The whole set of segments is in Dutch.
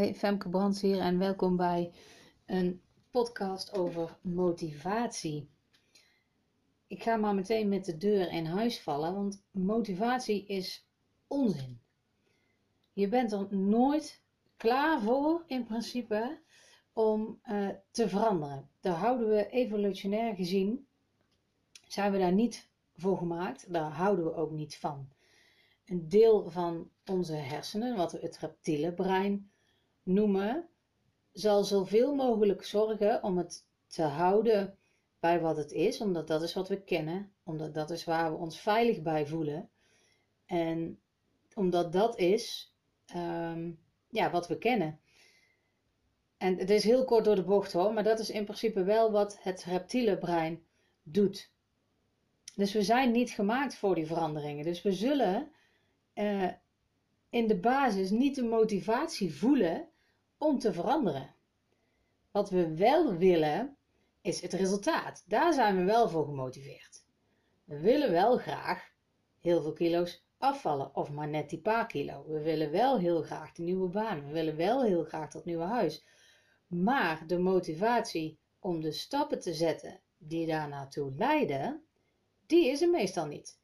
Hoi, Femke Brands hier en welkom bij een podcast over motivatie. Ik ga maar meteen met de deur in huis vallen, want motivatie is onzin. Je bent er nooit klaar voor, in principe, om uh, te veranderen. Daar houden we evolutionair gezien, zijn we daar niet voor gemaakt, daar houden we ook niet van. Een deel van onze hersenen, wat het reptiele brein noemen, zal zoveel mogelijk zorgen om het te houden bij wat het is, omdat dat is wat we kennen, omdat dat is waar we ons veilig bij voelen. En omdat dat is um, ja, wat we kennen. En het is heel kort door de bocht hoor, maar dat is in principe wel wat het reptiele brein doet. Dus we zijn niet gemaakt voor die veranderingen. Dus we zullen uh, in de basis niet de motivatie voelen om te veranderen. Wat we wel willen, is het resultaat. Daar zijn we wel voor gemotiveerd. We willen wel graag heel veel kilo's afvallen, of maar net die paar kilo. We willen wel heel graag de nieuwe baan. We willen wel heel graag dat nieuwe huis. Maar de motivatie om de stappen te zetten die daar naartoe leiden, die is er meestal niet.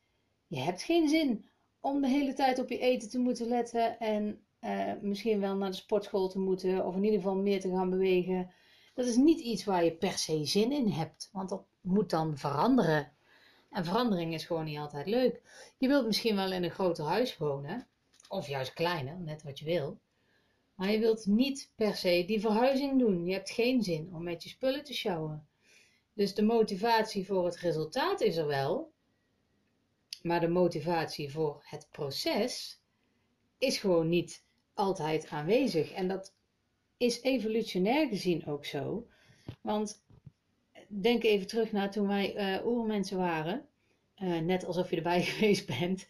Je hebt geen zin om de hele tijd op je eten te moeten letten en uh, misschien wel naar de sportschool te moeten of in ieder geval meer te gaan bewegen. Dat is niet iets waar je per se zin in hebt, want dat moet dan veranderen. En verandering is gewoon niet altijd leuk. Je wilt misschien wel in een groter huis wonen, of juist kleiner, net wat je wil. Maar je wilt niet per se die verhuizing doen. Je hebt geen zin om met je spullen te sjouwen. Dus de motivatie voor het resultaat is er wel, maar de motivatie voor het proces is gewoon niet altijd aanwezig. En dat is evolutionair gezien ook zo. Want denk even terug naar toen wij uh, oermensen waren. Uh, net alsof je erbij geweest bent.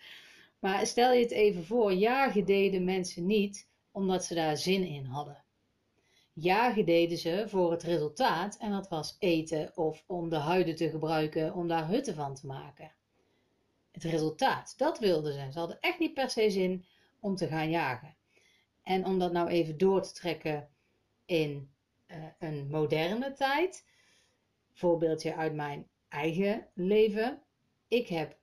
Maar stel je het even voor, jagen deden mensen niet omdat ze daar zin in hadden. Jagen deden ze voor het resultaat en dat was eten of om de huiden te gebruiken om daar hutten van te maken. Het resultaat, dat wilden ze. Ze hadden echt niet per se zin om te gaan jagen. En om dat nou even door te trekken in uh, een moderne tijd, voorbeeldje uit mijn eigen leven. Ik heb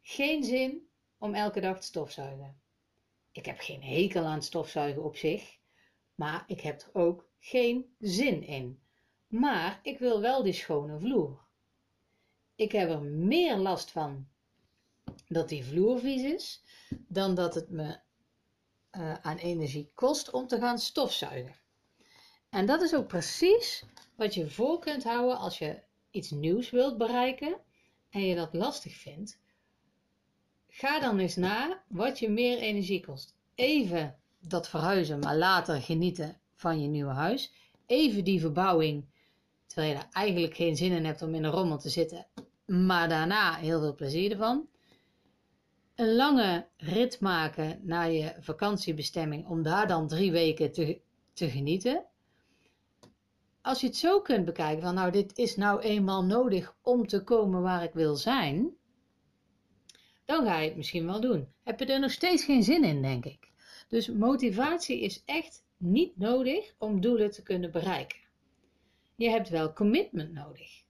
geen zin om elke dag te stofzuigen. Ik heb geen hekel aan stofzuigen op zich, maar ik heb er ook geen zin in. Maar ik wil wel die schone vloer. Ik heb er meer last van dat die vloer vies is, dan dat het me uh, aan energie kost om te gaan stofzuigen. En dat is ook precies wat je voor kunt houden als je iets nieuws wilt bereiken en je dat lastig vindt. Ga dan eens na wat je meer energie kost. Even dat verhuizen, maar later genieten van je nieuwe huis. Even die verbouwing, terwijl je er eigenlijk geen zin in hebt om in een rommel te zitten, maar daarna heel veel plezier ervan een lange rit maken naar je vakantiebestemming om daar dan drie weken te, te genieten. Als je het zo kunt bekijken van nou dit is nou eenmaal nodig om te komen waar ik wil zijn, dan ga je het misschien wel doen. Heb je er nog steeds geen zin in, denk ik. Dus motivatie is echt niet nodig om doelen te kunnen bereiken. Je hebt wel commitment nodig.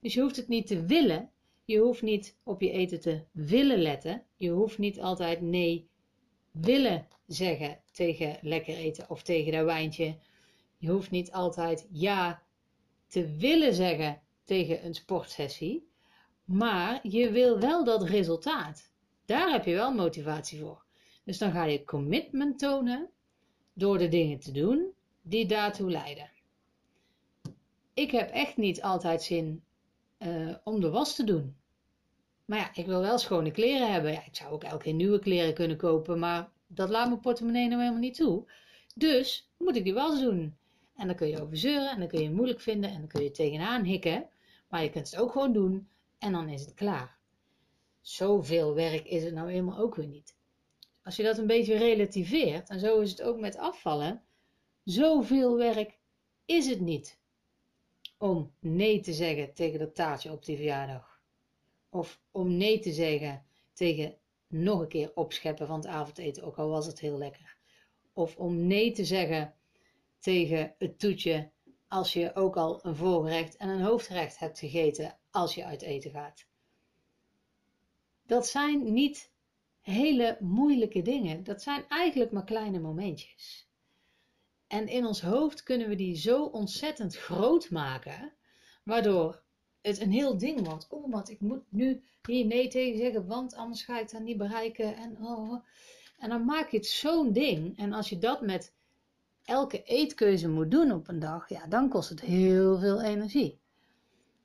Dus je hoeft het niet te willen, je hoeft niet op je eten te willen letten. Je hoeft niet altijd nee willen zeggen tegen lekker eten of tegen dat wijntje. Je hoeft niet altijd ja te willen zeggen tegen een sportsessie. Maar je wil wel dat resultaat. Daar heb je wel motivatie voor. Dus dan ga je commitment tonen door de dingen te doen die daartoe leiden. Ik heb echt niet altijd zin uh, om de was te doen. Maar ja, ik wil wel schone kleren hebben. Ja, ik zou ook elke keer nieuwe kleren kunnen kopen, maar dat laat mijn portemonnee nou helemaal niet toe. Dus moet ik die was doen. En dan kun je over zeuren en dan kun je het moeilijk vinden en dan kun je tegenaan hikken. Maar je kunt het ook gewoon doen en dan is het klaar. Zoveel werk is het nou helemaal ook weer niet. Als je dat een beetje relativeert, en zo is het ook met afvallen, zoveel werk is het niet om nee te zeggen tegen dat taartje op die verjaardag. Of om nee te zeggen tegen nog een keer opscheppen van het avondeten, ook al was het heel lekker. of om nee te zeggen tegen het toetje als je ook al een voorgerecht en een hoofdgerecht hebt gegeten als je uit eten gaat. Dat zijn niet hele moeilijke dingen. Dat zijn eigenlijk maar kleine momentjes. En in ons hoofd kunnen we die zo ontzettend groot maken, waardoor het een heel ding wordt. Oh, want ik moet nu hier nee tegen zeggen, want anders ga ik dat niet bereiken. En, oh. en dan maak je het zo'n ding. En als je dat met elke eetkeuze moet doen op een dag, ja, dan kost het heel veel energie.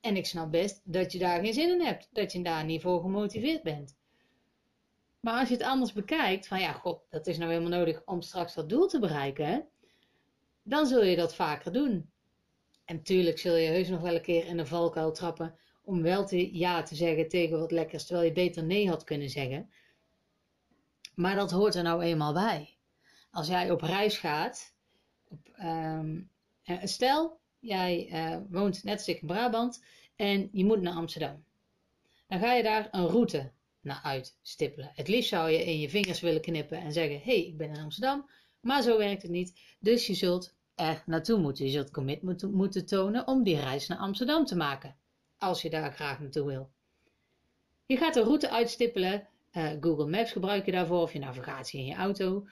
En ik snap best dat je daar geen zin in hebt, dat je daar niet voor gemotiveerd bent. Maar als je het anders bekijkt, van ja, god, dat is nou helemaal nodig om straks dat doel te bereiken, dan zul je dat vaker doen. En tuurlijk zul je heus nog wel een keer in de valkuil trappen om wel te ja te zeggen tegen wat lekkers, terwijl je beter nee had kunnen zeggen. Maar dat hoort er nou eenmaal bij. Als jij op reis gaat, op, ehm, eh, stel jij uh, woont net als ik in Brabant en je moet naar Amsterdam. Dan ga je daar een route naar uitstippelen. Het liefst zou je in je vingers willen knippen en zeggen: hé, hey, ik ben in Amsterdam. Maar zo werkt het niet. Dus je zult er naartoe moeten. Je zult commitment moeten tonen om die reis naar Amsterdam te maken. Als je daar graag naartoe wil. Je gaat een route uitstippelen. Uh, Google Maps gebruik je daarvoor of je navigatie in je auto.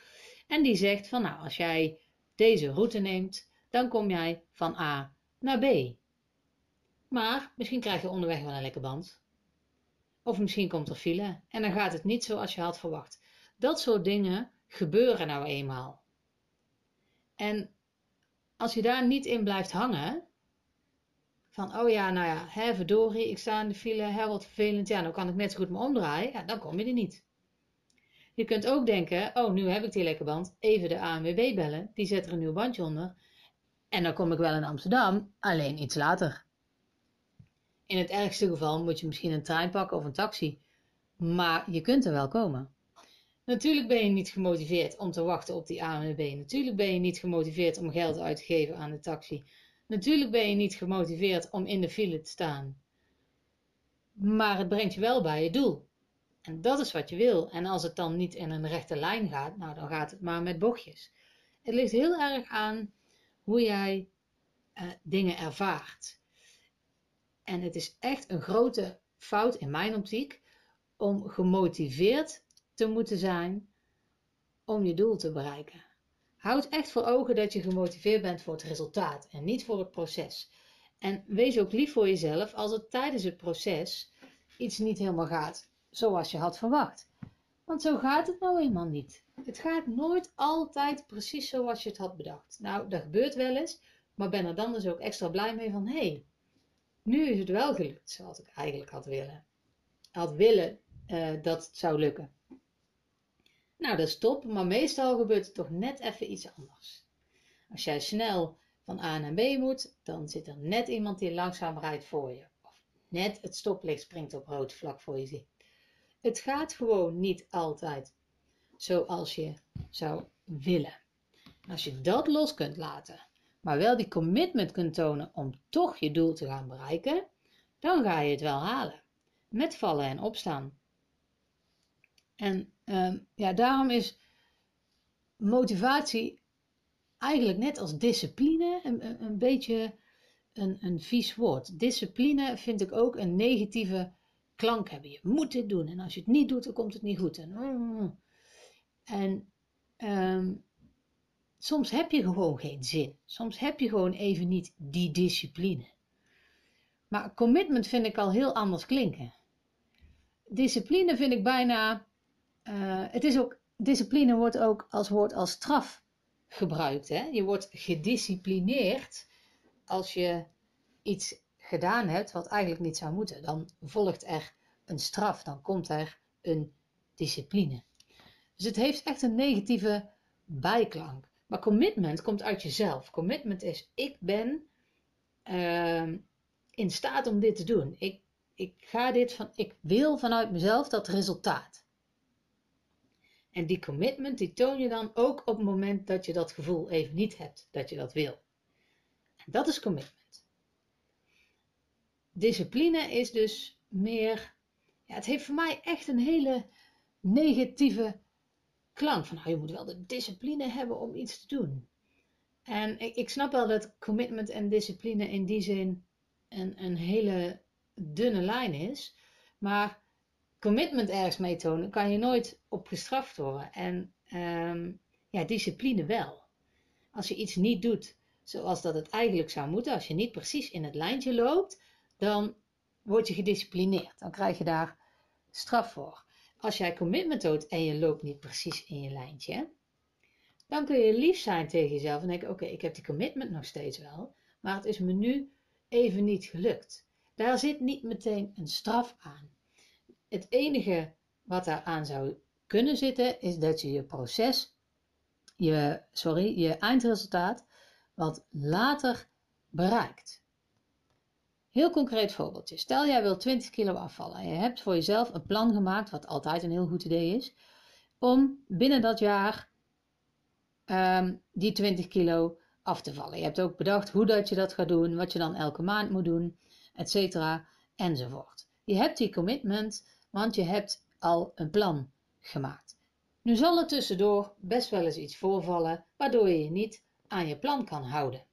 En die zegt van nou, als jij deze route neemt, dan kom jij van A naar B. Maar misschien krijg je onderweg wel een lekker band. Of misschien komt er file en dan gaat het niet zoals je had verwacht. Dat soort dingen gebeuren nou eenmaal. En als je daar niet in blijft hangen, van oh ja, nou ja, hè, verdorie, ik sta in de file, hè, wat vervelend, ja, dan kan ik net zo goed me omdraaien, ja, dan kom je er niet. Je kunt ook denken, oh, nu heb ik die lekke band, even de ANWB bellen, die zet er een nieuw bandje onder, en dan kom ik wel in Amsterdam, alleen iets later. In het ergste geval moet je misschien een trein pakken of een taxi, maar je kunt er wel komen. Natuurlijk ben je niet gemotiveerd om te wachten op die ANWB. Natuurlijk ben je niet gemotiveerd om geld uit te geven aan de taxi. Natuurlijk ben je niet gemotiveerd om in de file te staan. Maar het brengt je wel bij je doel. En dat is wat je wil. En als het dan niet in een rechte lijn gaat, nou dan gaat het maar met bochtjes. Het ligt heel erg aan hoe jij uh, dingen ervaart. En het is echt een grote fout in mijn optiek om gemotiveerd te moeten zijn om je doel te bereiken. Houd echt voor ogen dat je gemotiveerd bent voor het resultaat en niet voor het proces. En wees ook lief voor jezelf als het tijdens het proces iets niet helemaal gaat zoals je had verwacht. Want zo gaat het nou eenmaal niet. Het gaat nooit altijd precies zoals je het had bedacht. Nou, dat gebeurt wel eens, maar ben er dan dus ook extra blij mee van hé, hey, nu is het wel gelukt zoals ik eigenlijk had willen. Had willen uh, dat het zou lukken. Nou, dat is top, maar meestal gebeurt het toch net even iets anders. Als jij snel van A naar B moet, dan zit er net iemand die langzaam rijdt voor je. Of net het stoplicht springt op rood vlak voor je zit. Het gaat gewoon niet altijd zoals je zou willen. Als je dat los kunt laten, maar wel die commitment kunt tonen om toch je doel te gaan bereiken, dan ga je het wel halen. Met vallen en opstaan. En uh, ja, daarom is motivatie eigenlijk net als discipline een, een beetje een, een vies woord. Discipline vind ik ook een negatieve klank hebben. Je moet dit doen en als je het niet doet, dan komt het niet goed. En, mm. en um, soms heb je gewoon geen zin. Soms heb je gewoon even niet die discipline. Maar commitment vind ik al heel anders klinken. Discipline vind ik bijna uh, het is ook, discipline wordt ook als woord als straf gebruikt. Hè? Je wordt gedisciplineerd als je iets gedaan hebt wat eigenlijk niet zou moeten. Dan volgt er een straf, dan komt er een discipline. Dus het heeft echt een negatieve bijklank. Maar commitment komt uit jezelf. Commitment is: ik ben uh, in staat om dit te doen. Ik, ik ga dit van, ik wil vanuit mezelf dat resultaat. En die commitment, die toon je dan ook op het moment dat je dat gevoel even niet hebt, dat je dat wil. En dat is commitment. Discipline is dus meer, ja, het heeft voor mij echt een hele negatieve klank van, nou, je moet wel de discipline hebben om iets te doen. En ik, ik snap wel dat commitment en discipline in die zin een, een hele dunne lijn is. Maar commitment ergens mee tonen, kan je nooit op gestraft worden. En um, ja, discipline wel. Als je iets niet doet zoals dat het eigenlijk zou moeten, als je niet precies in het lijntje loopt, dan word je gedisciplineerd. Dan krijg je daar straf voor. Als jij commitment doet en je loopt niet precies in je lijntje, dan kun je lief zijn tegen jezelf en denken: Oké, ik heb die commitment nog steeds wel, maar het is me nu even niet gelukt. Daar zit niet meteen een straf aan. Het enige wat daaraan zou kunnen zitten, is dat je je proces, je, sorry, je eindresultaat wat later bereikt. Heel concreet voorbeeldje. Stel jij wil 20 kilo afvallen en je hebt voor jezelf een plan gemaakt, wat altijd een heel goed idee is, om binnen dat jaar um, die 20 kilo af te vallen. Je hebt ook bedacht hoe dat je dat gaat doen, wat je dan elke maand moet doen, etc. enzovoort. Je hebt die commitment, want je hebt al een plan gemaakt. Nu zal er tussendoor best wel eens iets voorvallen waardoor je je niet aan je plan kan houden.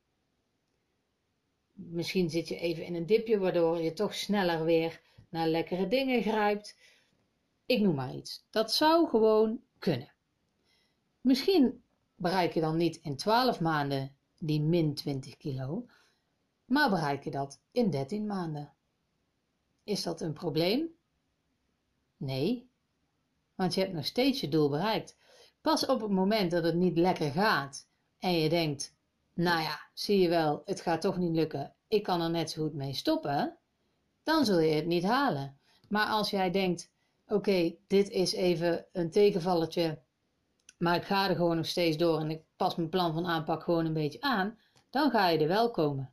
Misschien zit je even in een dipje waardoor je toch sneller weer naar lekkere dingen grijpt. Ik noem maar iets. Dat zou gewoon kunnen. Misschien bereik je dan niet in 12 maanden die min 20 kilo, maar bereik je dat in 13 maanden. Is dat een probleem? Nee, want je hebt nog steeds je doel bereikt. Pas op het moment dat het niet lekker gaat en je denkt, nou ja, zie je wel, het gaat toch niet lukken, ik kan er net zo goed mee stoppen, dan zul je het niet halen. Maar als jij denkt, oké, dit is even een tegenvalletje, maar ik ga er gewoon nog steeds door en ik pas mijn plan van aanpak gewoon een beetje aan, dan ga je er wel komen.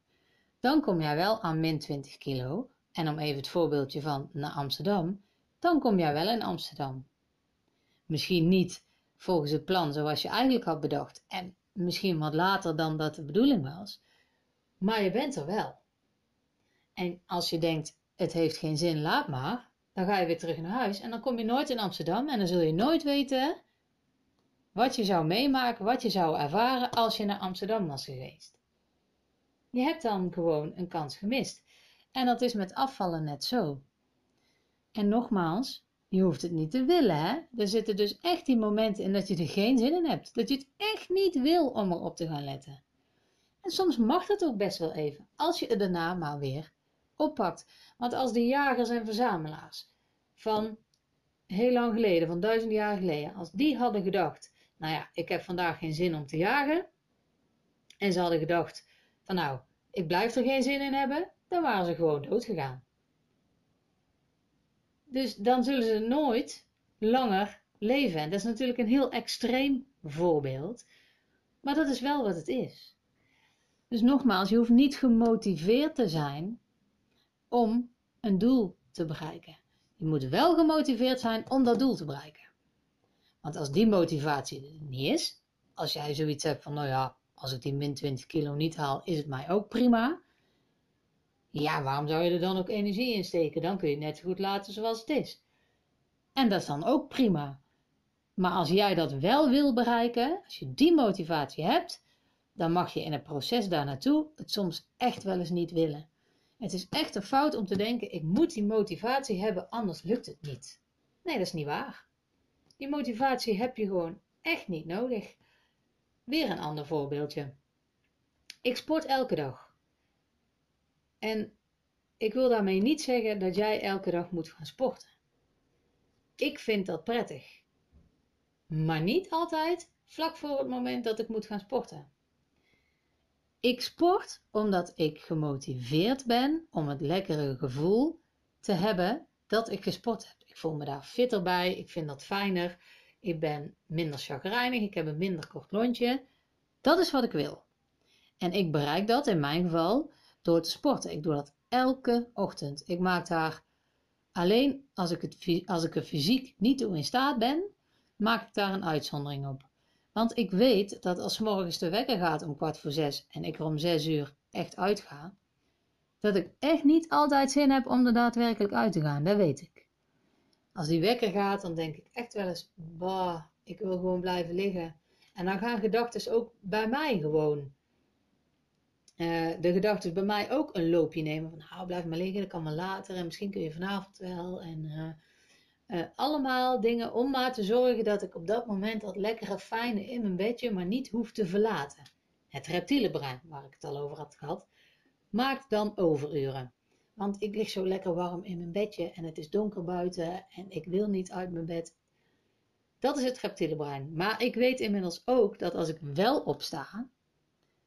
Dan kom jij wel aan min 20 kilo. En om even het voorbeeldje van naar Amsterdam, dan kom jij wel in Amsterdam. Misschien niet volgens het plan zoals je eigenlijk had bedacht en misschien wat later dan dat de bedoeling was, maar je bent er wel. En als je denkt, het heeft geen zin, laat maar, dan ga je weer terug naar huis en dan kom je nooit in Amsterdam en dan zul je nooit weten wat je zou meemaken, wat je zou ervaren als je naar Amsterdam was geweest. Je hebt dan gewoon een kans gemist. En dat is met afvallen net zo. En nogmaals, je hoeft het niet te willen, hè? Er zitten dus echt die momenten in dat je er geen zin in hebt. Dat je het echt niet wil om erop te gaan letten. En soms mag dat ook best wel even, als je het daarna maar weer oppakt. Want als de jagers en verzamelaars van heel lang geleden, van duizend jaar geleden, als die hadden gedacht, nou ja, ik heb vandaag geen zin om te jagen, en ze hadden gedacht van nou, ik blijf er geen zin in hebben, dan waren ze gewoon dood gegaan. Dus dan zullen ze nooit langer leven. En dat is natuurlijk een heel extreem voorbeeld, maar dat is wel wat het is. Dus nogmaals, je hoeft niet gemotiveerd te zijn om een doel te bereiken. Je moet wel gemotiveerd zijn om dat doel te bereiken. Want als die motivatie er niet is, als jij zoiets hebt van, nou ja, als ik die min 20 kilo niet haal, is het mij ook prima. Ja, waarom zou je er dan ook energie in steken? Dan kun je het net zo goed laten zoals het is. En dat is dan ook prima. Maar als jij dat wel wil bereiken, als je die motivatie hebt, dan mag je in het proces daar naartoe het soms echt wel eens niet willen. Het is echt een fout om te denken: ik moet die motivatie hebben, anders lukt het niet. Nee, dat is niet waar. Die motivatie heb je gewoon echt niet nodig. Weer een ander voorbeeldje. Ik sport elke dag. En ik wil daarmee niet zeggen dat jij elke dag moet gaan sporten. Ik vind dat prettig. Maar niet altijd vlak voor het moment dat ik moet gaan sporten. Ik sport omdat ik gemotiveerd ben om het lekkere gevoel te hebben dat ik gesport heb. Ik voel me daar fitter bij, ik vind dat fijner, ik ben minder chagrijnig, ik heb een minder kort lontje. Dat is wat ik wil. En ik bereik dat in mijn geval door te sporten. Ik doe dat elke ochtend. Ik maak daar alleen als ik, het, als ik er fysiek niet toe in staat ben, maak ik daar een uitzondering op. Want ik weet dat als morgens de wekker gaat om kwart voor zes en ik er om zes uur echt uitga, dat ik echt niet altijd zin heb om er daadwerkelijk uit te gaan. Dat weet ik. Als die wekker gaat, dan denk ik echt wel eens, bah, Ik wil gewoon blijven liggen. En dan gaan gedachten ook bij mij gewoon. Uh, de gedachten bij mij ook een loopje nemen. Van nou, blijf maar liggen, dat kan maar later. En misschien kun je vanavond wel. En uh, uh, allemaal dingen om maar te zorgen dat ik op dat moment dat lekkere fijne in mijn bedje maar niet hoef te verlaten. Het reptiele brein, waar ik het al over had gehad, maakt dan overuren. Want ik lig zo lekker warm in mijn bedje en het is donker buiten en ik wil niet uit mijn bed. Dat is het reptiele brein. Maar ik weet inmiddels ook dat als ik wel opsta,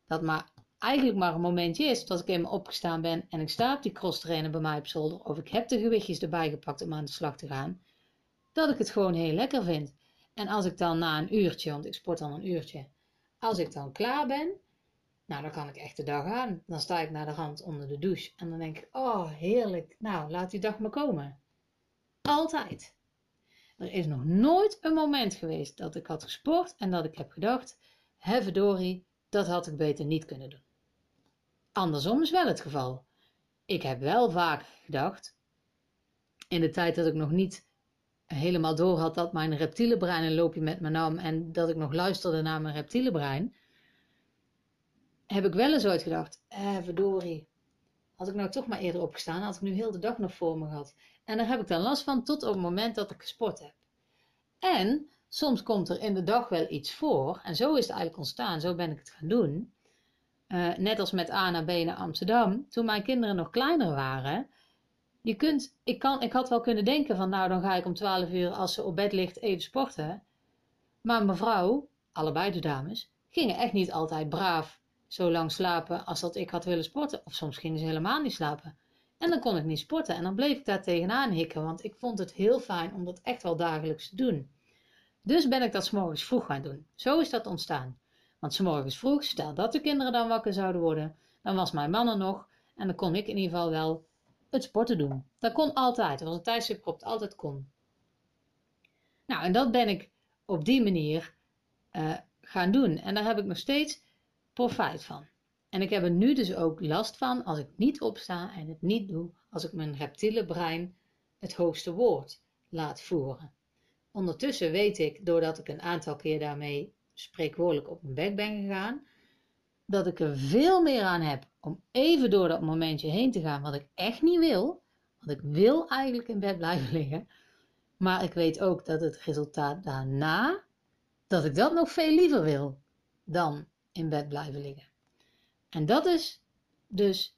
dat maar eigenlijk maar een momentje is dat ik eenmaal opgestaan ben en ik sta op die cross trainer bij mij op zolder of ik heb de gewichtjes erbij gepakt om aan de slag te gaan, dat ik het gewoon heel lekker vind. En als ik dan na een uurtje, want ik sport dan een uurtje, als ik dan klaar ben, nou dan kan ik echt de dag aan. Dan sta ik naar de rand onder de douche en dan denk ik, oh heerlijk, nou laat die dag maar komen. Altijd. Er is nog nooit een moment geweest dat ik had gesport en dat ik heb gedacht, hè dat had ik beter niet kunnen doen. Andersom is wel het geval. Ik heb wel vaak gedacht, in de tijd dat ik nog niet helemaal door had dat mijn reptiele brein een loopje met me nam en dat ik nog luisterde naar mijn reptiele brein, heb ik wel eens ooit gedacht, eh, verdorie, had ik nou toch maar eerder opgestaan, had ik nu heel de dag nog voor me gehad. En daar heb ik dan last van tot op het moment dat ik gesport heb. En soms komt er in de dag wel iets voor, en zo is het eigenlijk ontstaan, zo ben ik het gaan doen. Uh, net als met A naar B naar Amsterdam, toen mijn kinderen nog kleiner waren. Je kunt, ik, kan, ik had wel kunnen denken van nou dan ga ik om 12 uur als ze op bed ligt even sporten. Maar mevrouw, allebei de dames, gingen echt niet altijd braaf zo lang slapen als dat ik had willen sporten. Of soms gingen ze helemaal niet slapen. En dan kon ik niet sporten en dan bleef ik daar tegenaan hikken, want ik vond het heel fijn om dat echt wel dagelijks te doen. Dus ben ik dat s morgens vroeg gaan doen. Zo is dat ontstaan. Want s morgens vroeg, stel dat de kinderen dan wakker zouden worden, dan was mijn man er nog en dan kon ik in ieder geval wel het sporten doen. Dat kon altijd. Dat was een tijdstip altijd kon. Nou, en dat ben ik op die manier uh, gaan doen. En daar heb ik nog steeds profijt van. En ik heb er nu dus ook last van als ik niet opsta en het niet doe, als ik mijn reptiele brein het hoogste woord laat voeren. Ondertussen weet ik, doordat ik een aantal keer daarmee spreekwoordelijk op mijn bek ben gegaan, dat ik er veel meer aan heb om even door dat momentje heen te gaan wat ik echt niet wil. Want ik wil eigenlijk in bed blijven liggen. Maar ik weet ook dat het resultaat daarna, dat ik dat nog veel liever wil dan in bed blijven liggen. En dat is dus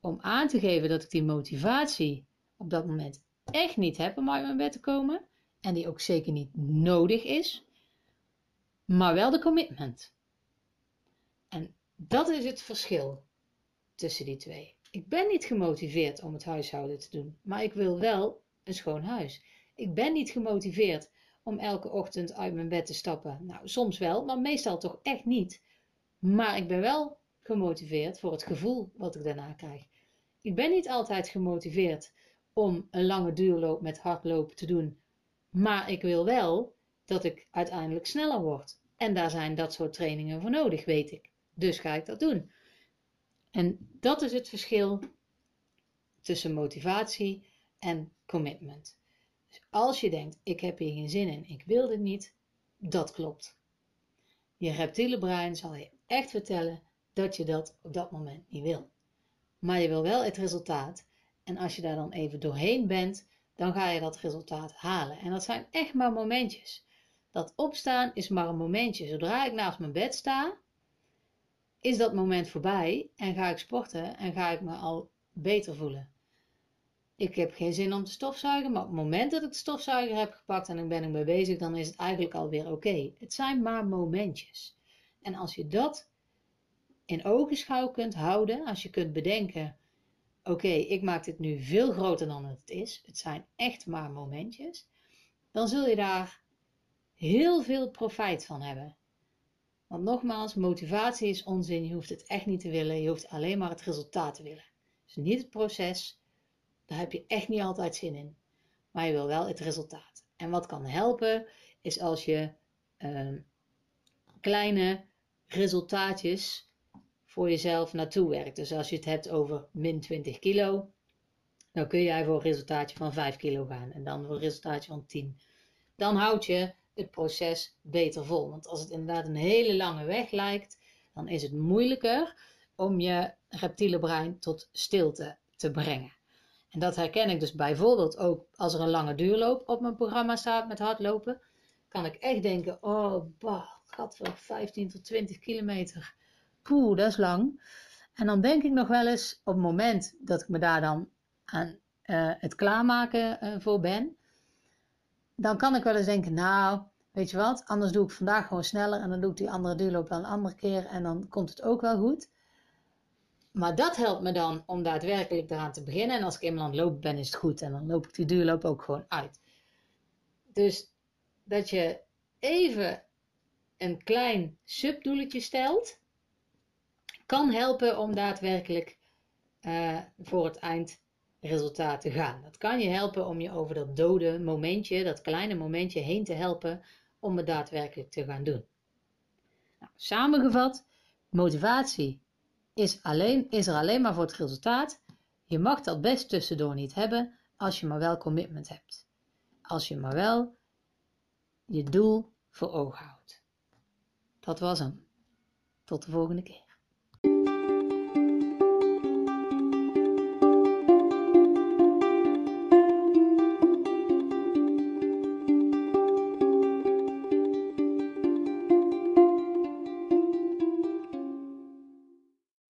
om aan te geven dat ik die motivatie op dat moment echt niet heb om uit mijn bed te komen. En die ook zeker niet nodig is. Maar wel de commitment. En dat is het verschil tussen die twee. Ik ben niet gemotiveerd om het huishouden te doen, maar ik wil wel een schoon huis. Ik ben niet gemotiveerd om elke ochtend uit mijn bed te stappen. Nou, soms wel, maar meestal toch echt niet. Maar ik ben wel gemotiveerd voor het gevoel wat ik daarna krijg. Ik ben niet altijd gemotiveerd om een lange duurloop met hardlopen te doen, maar ik wil wel dat ik uiteindelijk sneller word. En daar zijn dat soort trainingen voor nodig, weet ik. Dus ga ik dat doen. En dat is het verschil tussen motivatie en commitment. Dus als je denkt, ik heb hier geen zin in, ik wil dit niet, dat klopt. Je reptiele brein zal je echt vertellen dat je dat op dat moment niet wil. Maar je wil wel het resultaat. En als je daar dan even doorheen bent, dan ga je dat resultaat halen. En dat zijn echt maar momentjes. Dat opstaan is maar een momentje. Zodra ik naast mijn bed sta, is dat moment voorbij en ga ik sporten en ga ik me al beter voelen. Ik heb geen zin om te stofzuigen, maar op het moment dat ik de stofzuiger heb gepakt en ik ben ermee bezig, dan is het eigenlijk alweer oké. Het zijn maar momentjes. En als je dat in ogenschouw kunt houden, als je kunt bedenken, oké, ik maak dit nu veel groter dan het is, het zijn echt maar momentjes, dan zul je daar heel veel profijt van hebben. Want nogmaals, motivatie is onzin, je hoeft het echt niet te willen, je hoeft alleen maar het resultaat te willen. Dus niet het proces, daar heb je echt niet altijd zin in, maar je wil wel het resultaat. En wat kan helpen, is als je uh, kleine resultaatjes voor jezelf naartoe werkt. Dus als je het hebt over min 20 kilo, dan kun jij voor een resultaatje van 5 kilo gaan en dan voor een resultaatje van 10. Dan houd je het proces beter vol. Want als het inderdaad een hele lange weg lijkt, dan is het moeilijker om je reptiele brein tot stilte te brengen. En dat herken ik dus bijvoorbeeld ook als er een lange duurloop op mijn programma staat met hardlopen. Kan ik echt denken, oh, bah, gaat voor 15 tot 20 kilometer. Poeh, dat is lang. En dan denk ik nog wel eens, op het moment dat ik me daar dan aan uh, het klaarmaken uh, voor ben, dan kan ik wel eens denken, nou, weet je wat, anders doe ik vandaag gewoon sneller en dan doe ik die andere duurloop wel een andere keer en dan komt het ook wel goed. Maar dat helpt me dan om daadwerkelijk eraan te beginnen. En als ik eenmaal aan lopen ben, is het goed. En dan loop ik die duurloop ook gewoon uit. Dus dat je even een klein subdoeletje stelt, kan helpen om daadwerkelijk uh, voor het eindresultaat te gaan. Dat kan je helpen om je over dat dode momentje, dat kleine momentje heen te helpen om het daadwerkelijk te gaan doen. Nou, samengevat, motivatie is, alleen, is er alleen maar voor het resultaat. Je mag dat best tussendoor niet hebben als je maar wel commitment hebt. Als je maar wel je doel voor ogen houdt. Dat was hem. Tot de volgende keer.